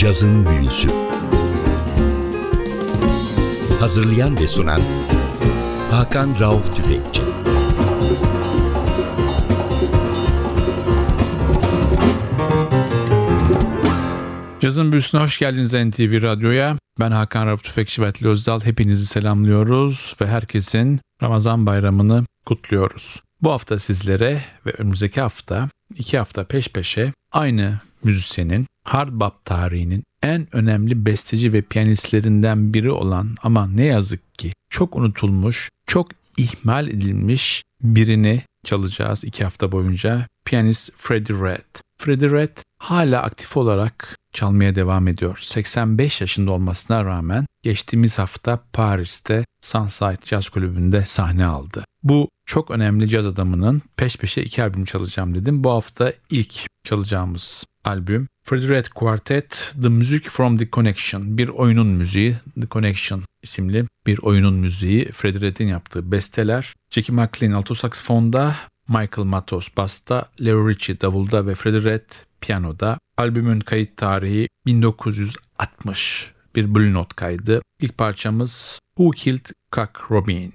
Cazın Büyüsü Hazırlayan ve sunan Hakan Rauf Tüfekçi Cazın Büyüsü'ne hoş geldiniz NTV Radyo'ya. Ben Hakan Rauf Tüfekçi ve Atli Özdal. Hepinizi selamlıyoruz ve herkesin Ramazan bayramını kutluyoruz. Bu hafta sizlere ve önümüzdeki hafta iki hafta peş peşe aynı müzisyenin hard bop tarihinin en önemli besteci ve piyanistlerinden biri olan ama ne yazık ki çok unutulmuş, çok ihmal edilmiş birini çalacağız iki hafta boyunca. Piyanist Freddie Red. Freddie Red hala aktif olarak çalmaya devam ediyor. 85 yaşında olmasına rağmen geçtiğimiz hafta Paris'te Sunside Jazz Kulübü'nde sahne aldı. Bu çok önemli caz adamının peş peşe iki albüm çalacağım dedim. Bu hafta ilk çalacağımız albüm Freddie Red Quartet The Music from the Connection bir oyunun müziği The Connection isimli bir oyunun müziği Freddie Red'in yaptığı besteler Jackie McLean alto saksafonda Michael Matos basta, Leo Ritchie davulda ve Freddie Red piyanoda. Albümün kayıt tarihi 1960 bir Blue Note kaydı. İlk parçamız Who Killed Cock Robin?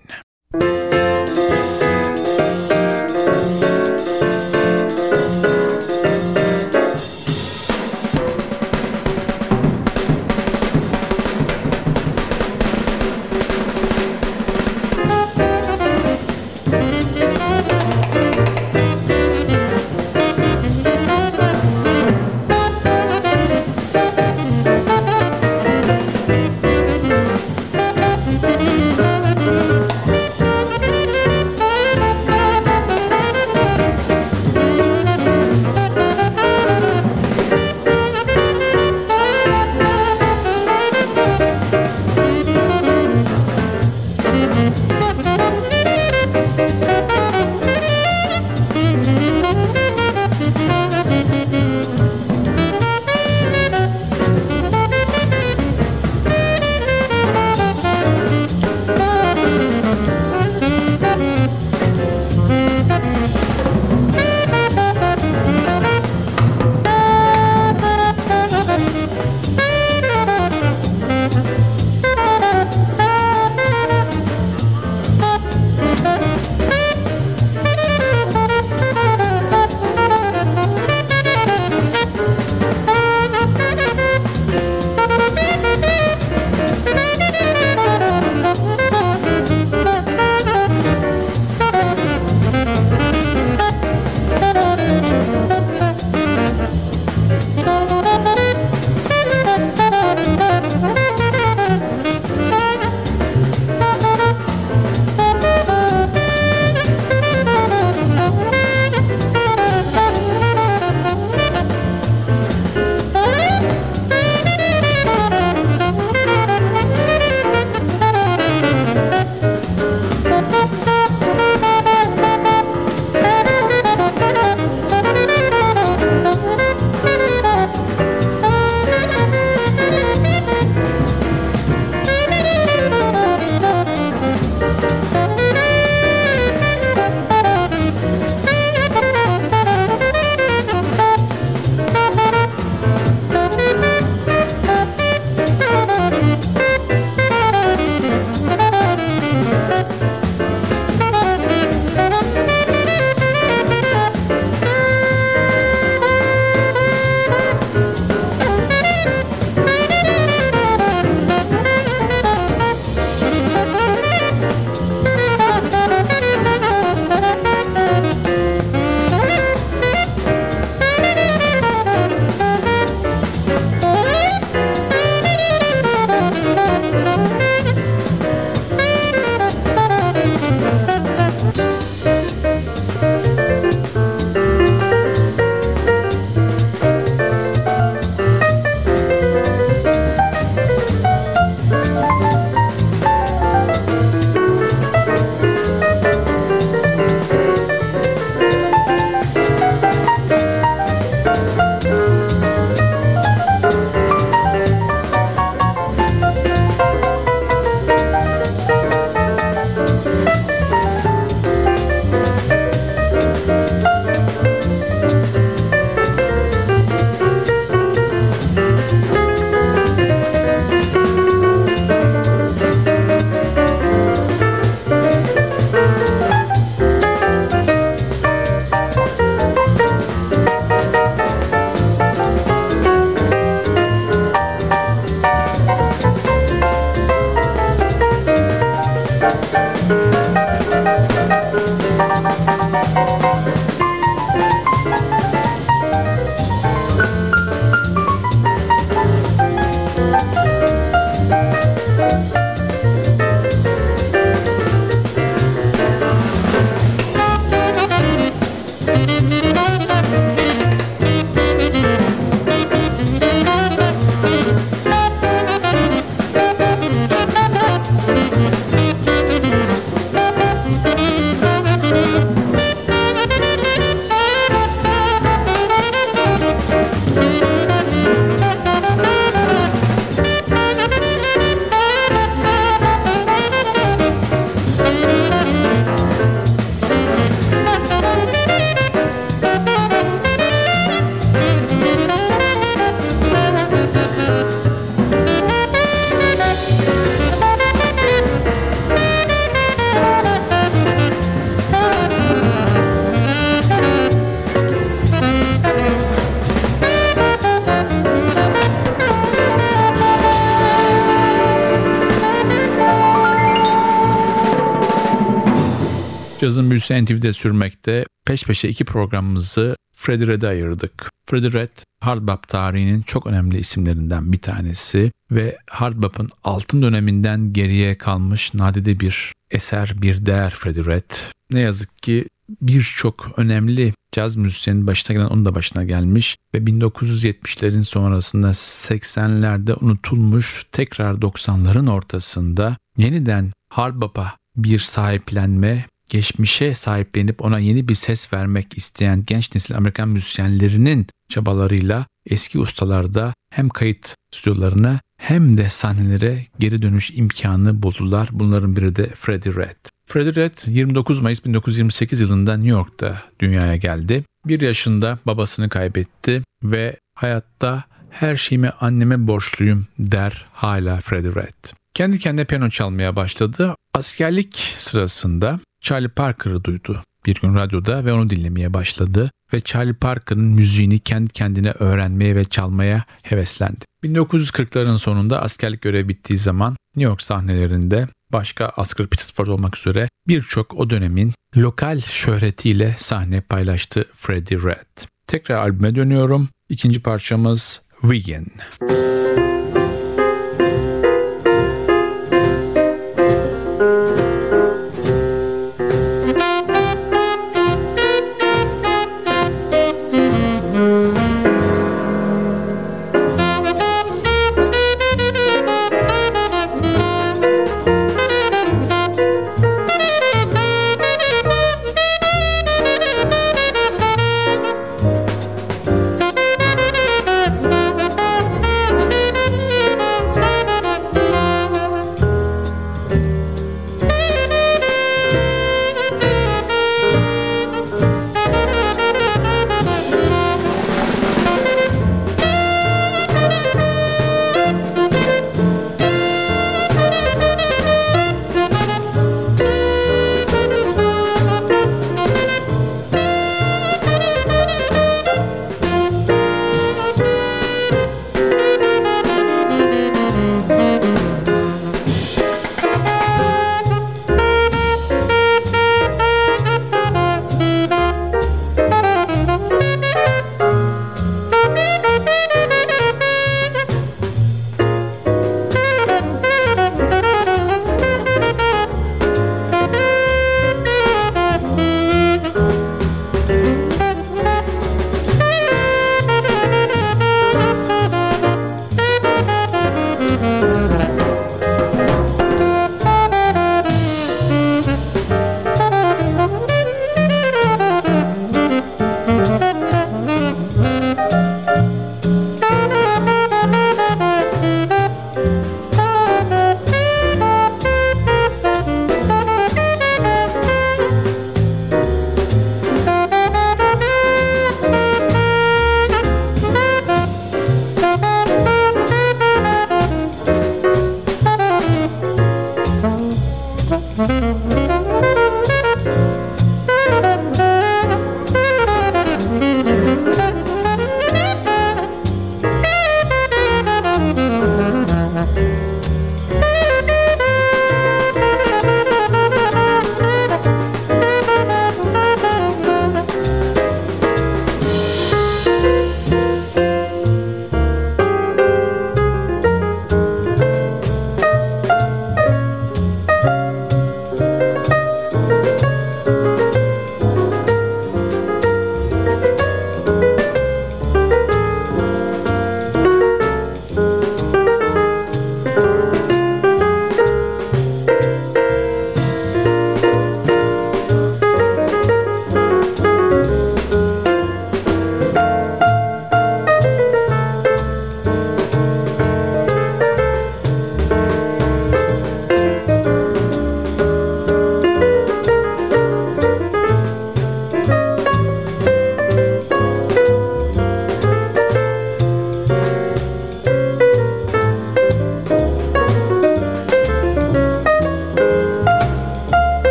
Cazın büyüsü NTV'de sürmekte. Peş peşe iki programımızı Freddie Red'e ayırdık. Freddie Red, hard bop tarihinin çok önemli isimlerinden bir tanesi ve hard bop'un altın döneminden geriye kalmış nadide bir eser, bir değer Freddie Red. Ne yazık ki birçok önemli caz müzisyenin başına gelen onun da başına gelmiş ve 1970'lerin sonrasında 80'lerde unutulmuş tekrar 90'ların ortasında yeniden hard bop'a bir sahiplenme geçmişe sahiplenip ona yeni bir ses vermek isteyen genç nesil Amerikan müzisyenlerinin çabalarıyla eski ustalarda hem kayıt stüdyolarına hem de sahnelere geri dönüş imkanı buldular. Bunların biri de Freddie Red. Freddie Red 29 Mayıs 1928 yılında New York'ta dünyaya geldi. Bir yaşında babasını kaybetti ve hayatta her şeyimi anneme borçluyum der hala Freddie Red. Kendi kendine piyano çalmaya başladı. Askerlik sırasında Charlie Parker'ı duydu bir gün radyoda ve onu dinlemeye başladı ve Charlie Parker'ın müziğini kendi kendine öğrenmeye ve çalmaya heveslendi. 1940'ların sonunda askerlik görevi bittiği zaman New York sahnelerinde başka Oscar Pitchford olmak üzere birçok o dönemin lokal şöhretiyle sahne paylaştı Freddie Red. Tekrar albüme dönüyorum. İkinci parçamız Vegan. Müzik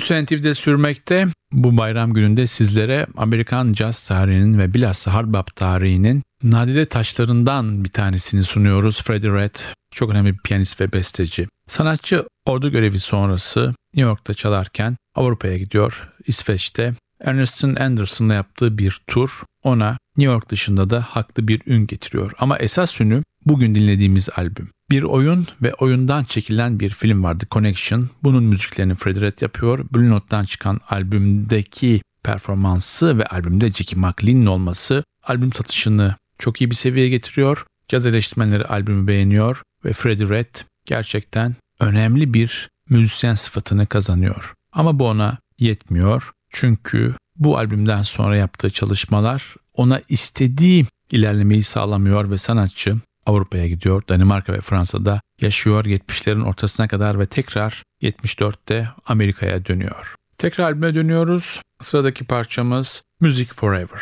NTV'de sürmekte. Bu bayram gününde sizlere Amerikan caz tarihinin ve bilhassa hard bop tarihinin nadide taşlarından bir tanesini sunuyoruz. Freddie Red çok önemli bir piyanist ve besteci. Sanatçı ordu görevi sonrası New York'ta çalarken Avrupa'ya gidiyor. İsveç'te Ernestine Anderson'la yaptığı bir tur ona New York dışında da haklı bir ün getiriyor. Ama esas ünü bugün dinlediğimiz albüm. Bir oyun ve oyundan çekilen bir film vardı Connection. Bunun müziklerini Freddie Red yapıyor. Blue Note'dan çıkan albümdeki performansı ve albümde Jackie McLean'in olması albüm satışını çok iyi bir seviyeye getiriyor. Caz eleştirmenleri albümü beğeniyor ve Freddie Red gerçekten önemli bir müzisyen sıfatını kazanıyor. Ama bu ona yetmiyor. Çünkü bu albümden sonra yaptığı çalışmalar ona istediği ilerlemeyi sağlamıyor ve sanatçı Avrupa'ya gidiyor. Danimarka ve Fransa'da yaşıyor 70'lerin ortasına kadar ve tekrar 74'te Amerika'ya dönüyor. Tekrar albüme dönüyoruz. Sıradaki parçamız Music Forever.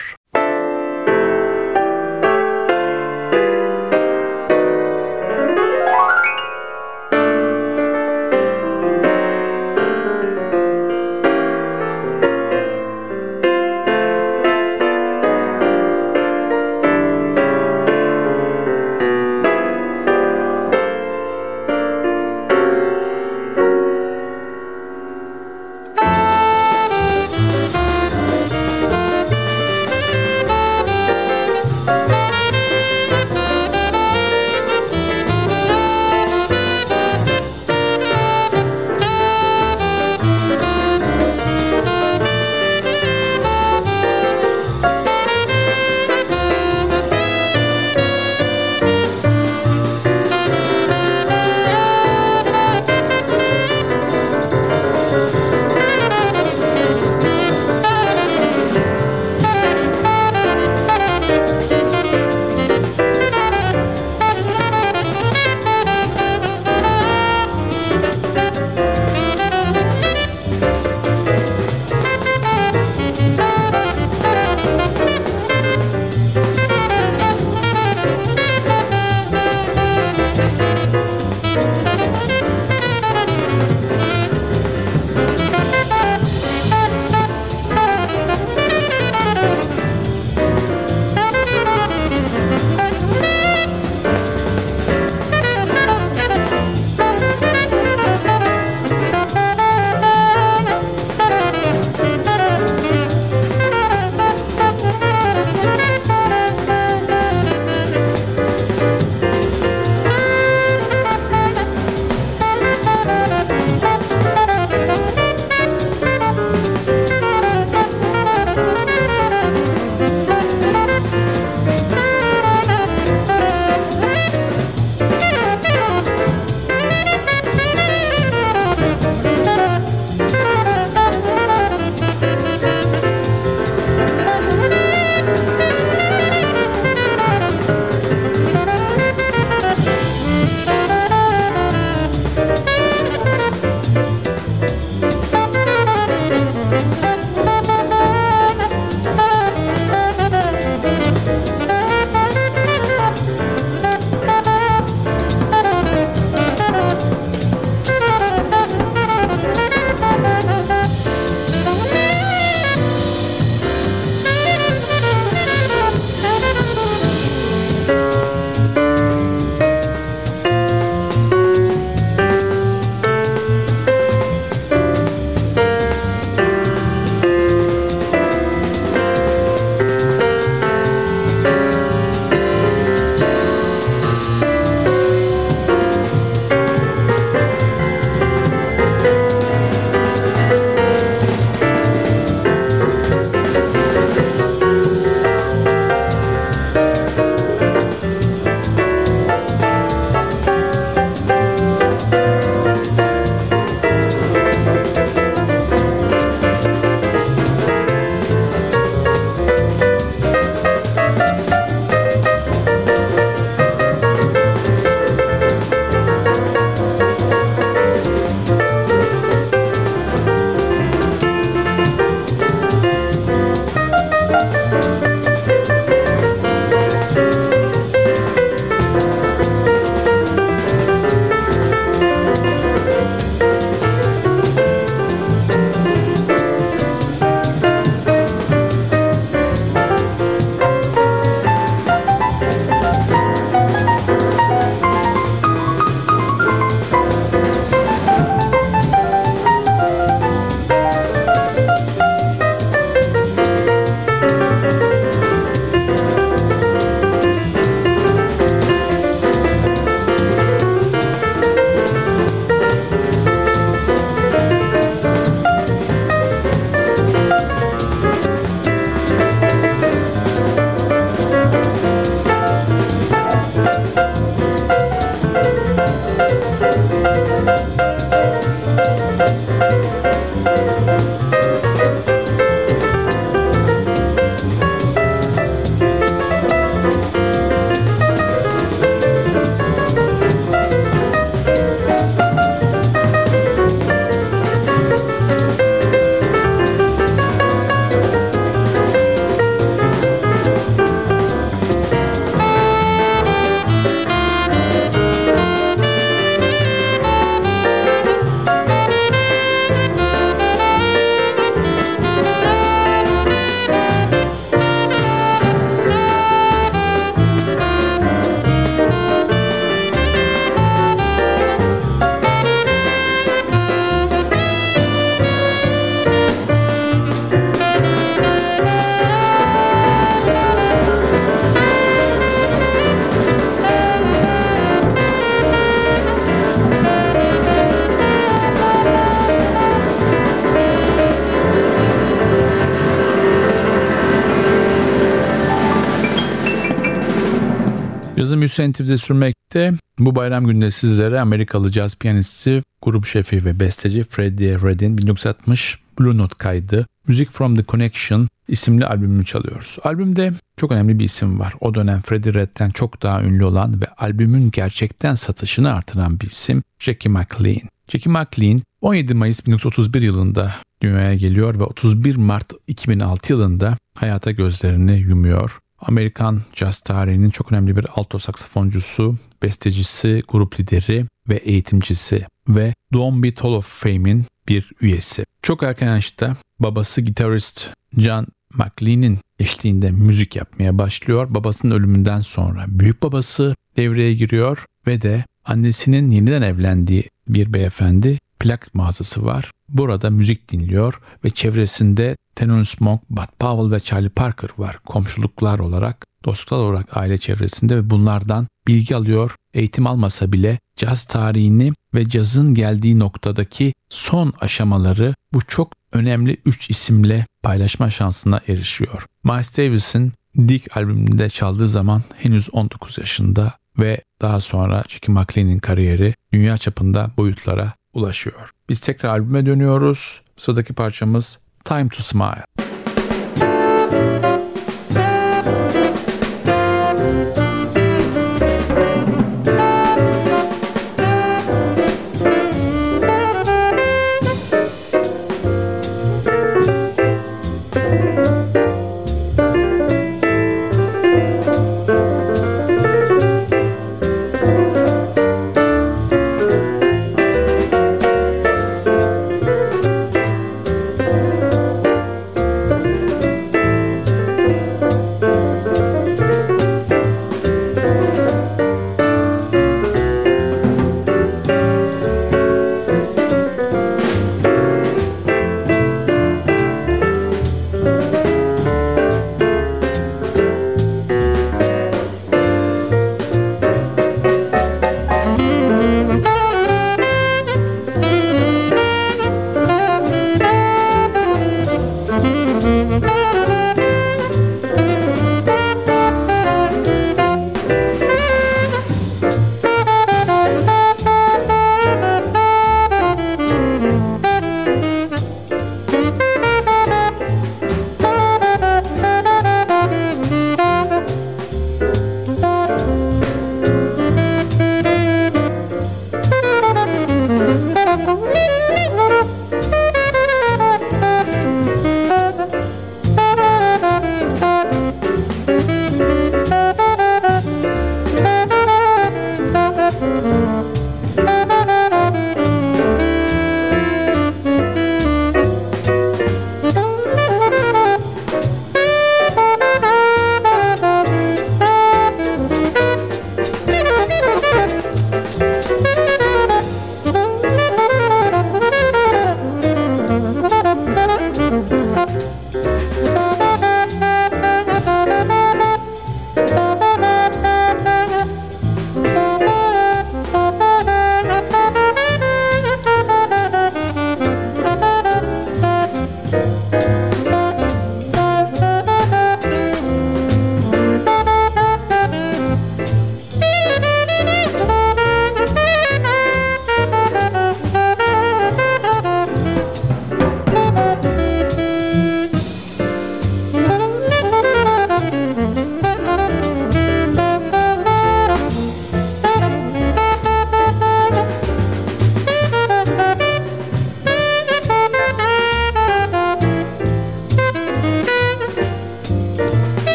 TV'de sürmekte. Bu bayram günde sizlere Amerikalı caz piyanisti, grup şefi ve besteci Freddie Red'in 1960 Blue Note kaydı Music from the Connection isimli albümünü çalıyoruz. Albümde çok önemli bir isim var. O dönem Freddie Red'den çok daha ünlü olan ve albümün gerçekten satışını artıran bir isim Jackie McLean. Jackie McLean 17 Mayıs 1931 yılında dünyaya geliyor ve 31 Mart 2006 yılında hayata gözlerini yumuyor. Amerikan jazz tarihinin çok önemli bir alto saksafoncusu, bestecisi, grup lideri ve eğitimcisi ve Don Beat Hall of Fame'in bir üyesi. Çok erken yaşta babası gitarist John McLean'in eşliğinde müzik yapmaya başlıyor. Babasının ölümünden sonra büyük babası devreye giriyor ve de annesinin yeniden evlendiği bir beyefendi plak mağazası var. Burada müzik dinliyor ve çevresinde Thelonious Monk, Bud Powell ve Charlie Parker var komşuluklar olarak, dostlar olarak aile çevresinde ve bunlardan bilgi alıyor. Eğitim almasa bile caz tarihini ve cazın geldiği noktadaki son aşamaları bu çok önemli üç isimle paylaşma şansına erişiyor. Miles Davis'in Dick albümünde çaldığı zaman henüz 19 yaşında ve daha sonra Jackie McLean'in kariyeri dünya çapında boyutlara ulaşıyor. Biz tekrar albüme dönüyoruz. Sıradaki parçamız Time to Smile.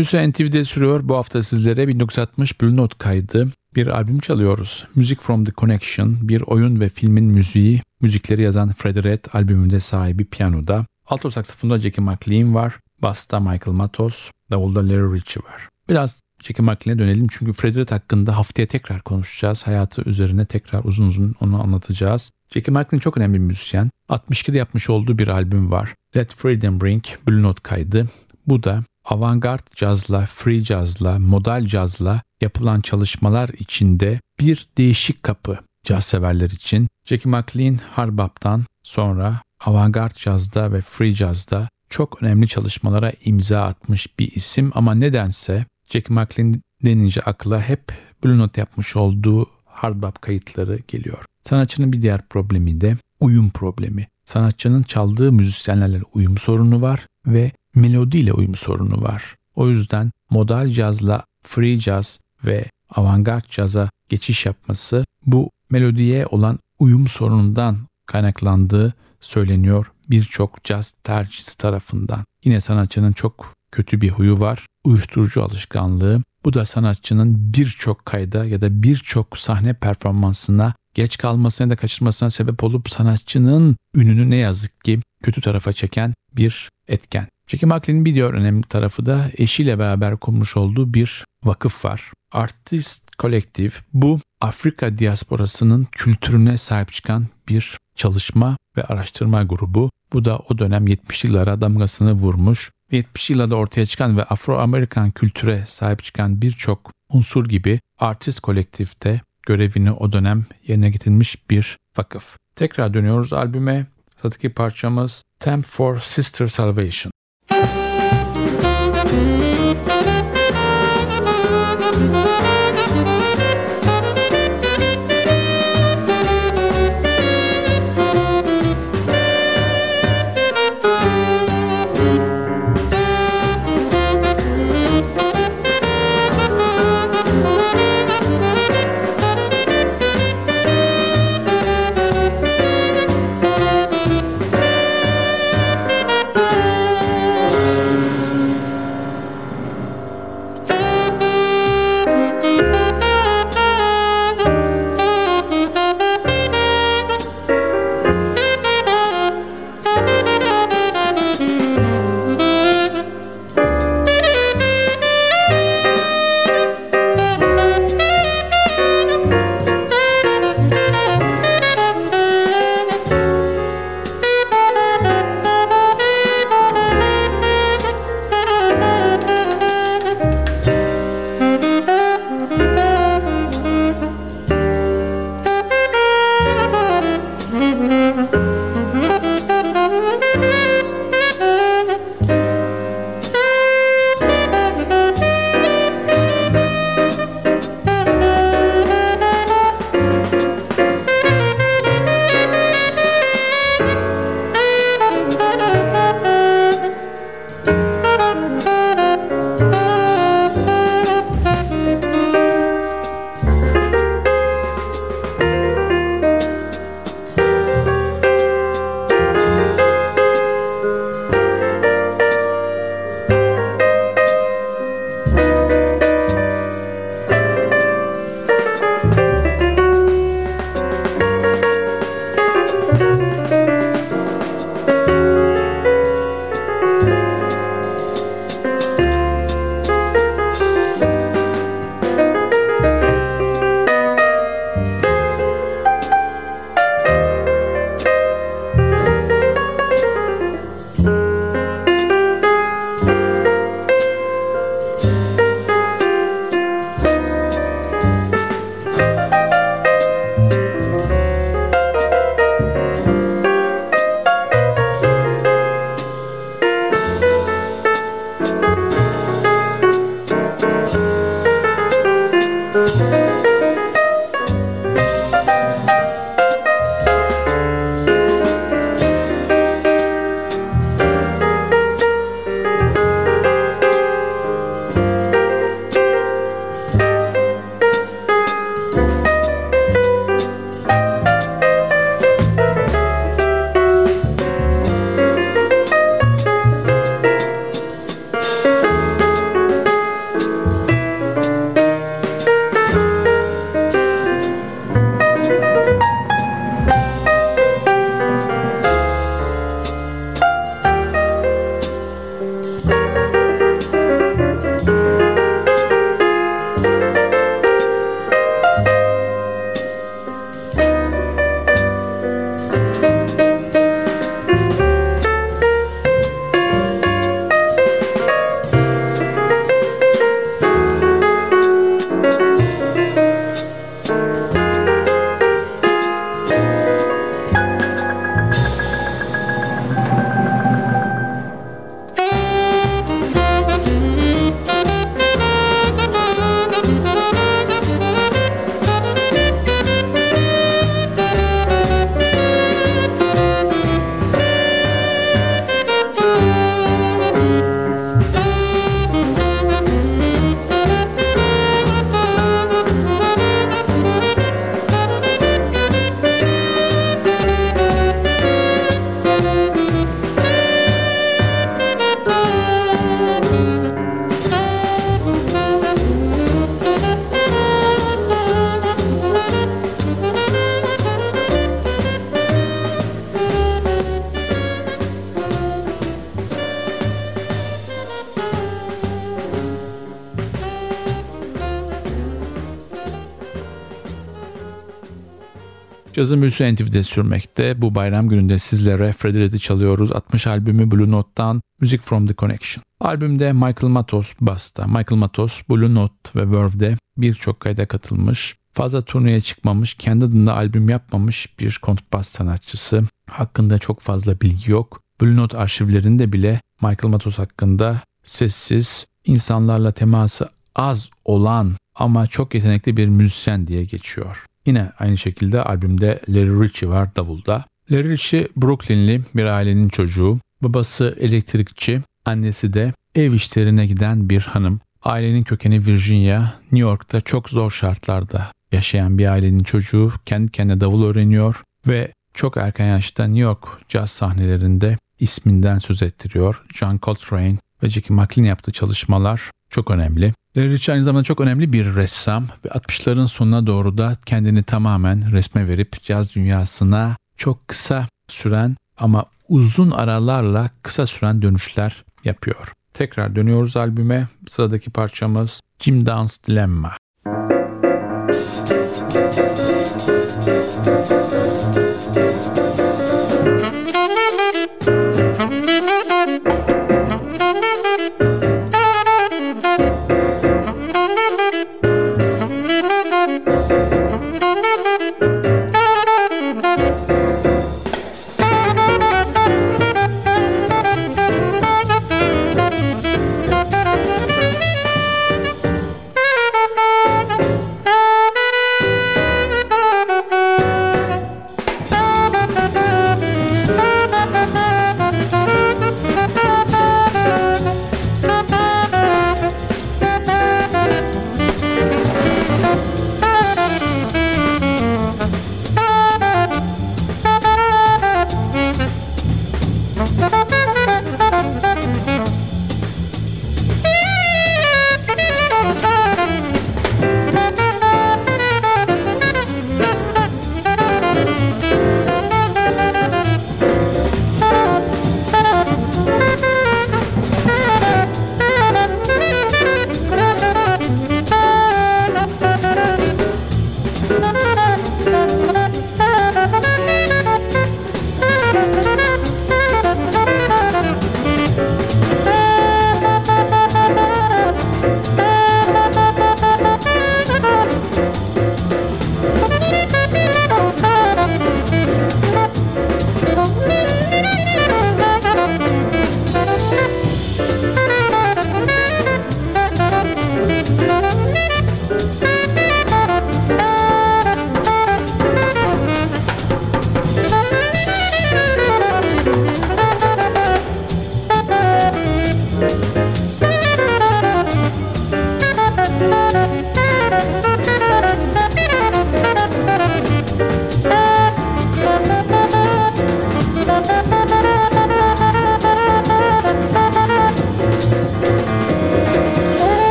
Büyüsü NTV'de sürüyor. Bu hafta sizlere 1960 Blue Note kaydı bir albüm çalıyoruz. Music from the Connection, bir oyun ve filmin müziği. Müzikleri yazan Fred Red albümünde sahibi piyanoda. Alto saksafonda Jackie McLean var. Basta Michael Matos, davulda Larry Ritchie var. Biraz Jackie McLean'e dönelim çünkü Fred Red hakkında haftaya tekrar konuşacağız. Hayatı üzerine tekrar uzun uzun onu anlatacağız. Jackie McLean çok önemli bir müzisyen. 62'de yapmış olduğu bir albüm var. Let Freedom Ring, Blue Note kaydı. Bu da avantgard cazla, free cazla, modal cazla yapılan çalışmalar içinde bir değişik kapı caz severler için. Jackie McLean Harbap'tan sonra avantgard cazda ve free cazda çok önemli çalışmalara imza atmış bir isim ama nedense Jackie McLean denince akla hep Blue Note yapmış olduğu hardbop kayıtları geliyor. Sanatçının bir diğer problemi de uyum problemi. Sanatçının çaldığı müzisyenlerle uyum sorunu var ve melodiyle uyum sorunu var. O yüzden modal cazla free jazz ve avantgard caza geçiş yapması bu melodiye olan uyum sorunundan kaynaklandığı söyleniyor birçok caz tercihçisi tarafından. Yine sanatçının çok kötü bir huyu var. Uyuşturucu alışkanlığı. Bu da sanatçının birçok kayda ya da birçok sahne performansına geç kalmasına da kaçırmasına sebep olup sanatçının ününü ne yazık ki kötü tarafa çeken bir etken. Jackie McLean'in bir diğer önemli tarafı da eşiyle beraber kurmuş olduğu bir vakıf var. Artist Collective bu Afrika diasporasının kültürüne sahip çıkan bir çalışma ve araştırma grubu. Bu da o dönem 70'li yıllara damgasını vurmuş. 70'li yıllarda ortaya çıkan ve Afro-Amerikan kültüre sahip çıkan birçok unsur gibi Artist Collectife'de görevini o dönem yerine getirmiş bir vakıf. Tekrar dönüyoruz albüme. Sıradaki parçamız Temp for Sister Salvation. Cazın büyüsü NTV'de sürmekte. Bu bayram gününde sizlere Freddy çalıyoruz. 60 albümü Blue Note'dan Music From The Connection. Albümde Michael Matos basta. Michael Matos Blue Note ve Verve'de birçok kayda katılmış. Fazla turneye çıkmamış, kendi adında albüm yapmamış bir kontrbas sanatçısı. Hakkında çok fazla bilgi yok. Blue Note arşivlerinde bile Michael Matos hakkında sessiz, insanlarla teması az olan ama çok yetenekli bir müzisyen diye geçiyor. Yine aynı şekilde albümde Larry Ritchie var davulda. Larry Ritchie Brooklynli bir ailenin çocuğu. Babası elektrikçi, annesi de ev işlerine giden bir hanım. Ailenin kökeni Virginia, New York'ta çok zor şartlarda yaşayan bir ailenin çocuğu kendi kendine davul öğreniyor ve çok erken yaşta New York caz sahnelerinde isminden söz ettiriyor. John Coltrane ve Jackie McLean yaptığı çalışmalar çok önemli. Rich aynı zamanda çok önemli bir ressam ve 60'ların sonuna doğru da kendini tamamen resme verip caz dünyasına çok kısa süren ama uzun aralarla kısa süren dönüşler yapıyor. Tekrar dönüyoruz albüme. Sıradaki parçamız Jim Dance Dilemma.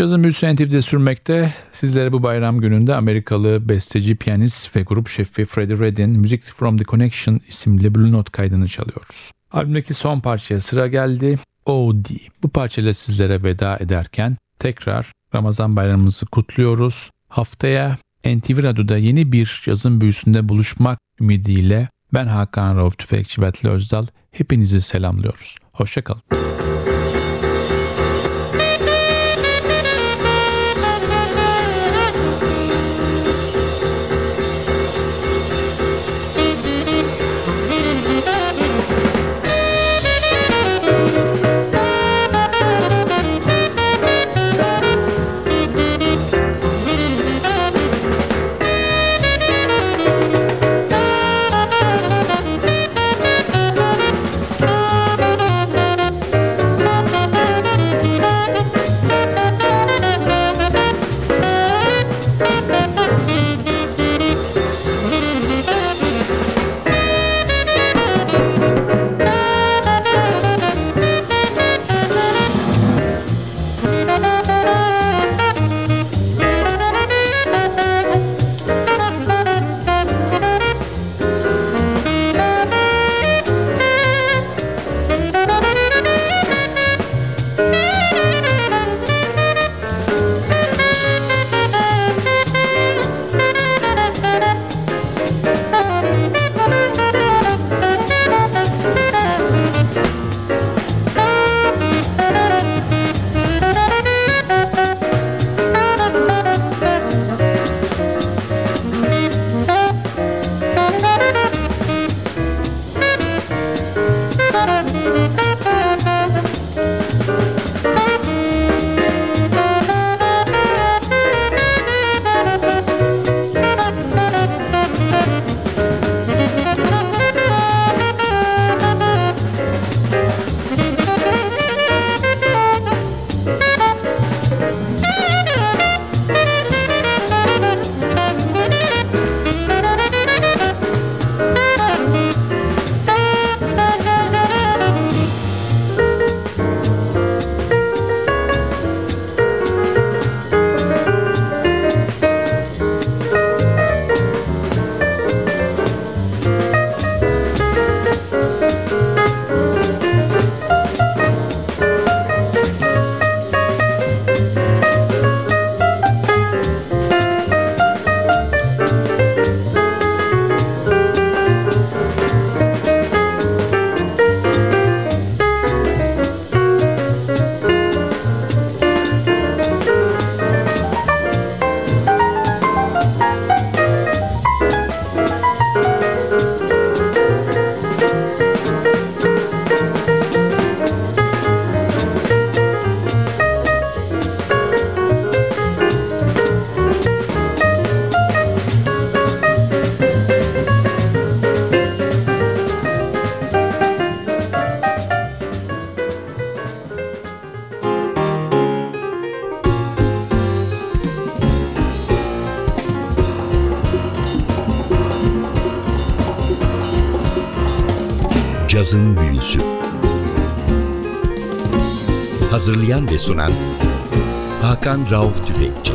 Cazın büyüsü NTV'de sürmekte. Sizlere bu bayram gününde Amerikalı besteci, piyanist ve grup şefi Freddie Red'in Music From The Connection isimli Blue Note kaydını çalıyoruz. Albümdeki son parçaya sıra geldi. O.D. Bu parçayla sizlere veda ederken tekrar Ramazan bayramımızı kutluyoruz. Haftaya NTV Radyo'da yeni bir yazın büyüsünde buluşmak ümidiyle ben Hakan Rauf Tüfekçi Betli Özdal hepinizi selamlıyoruz. Hoşçakalın. Hazırlayan ve sunan Hakan Rauf Tüfekçi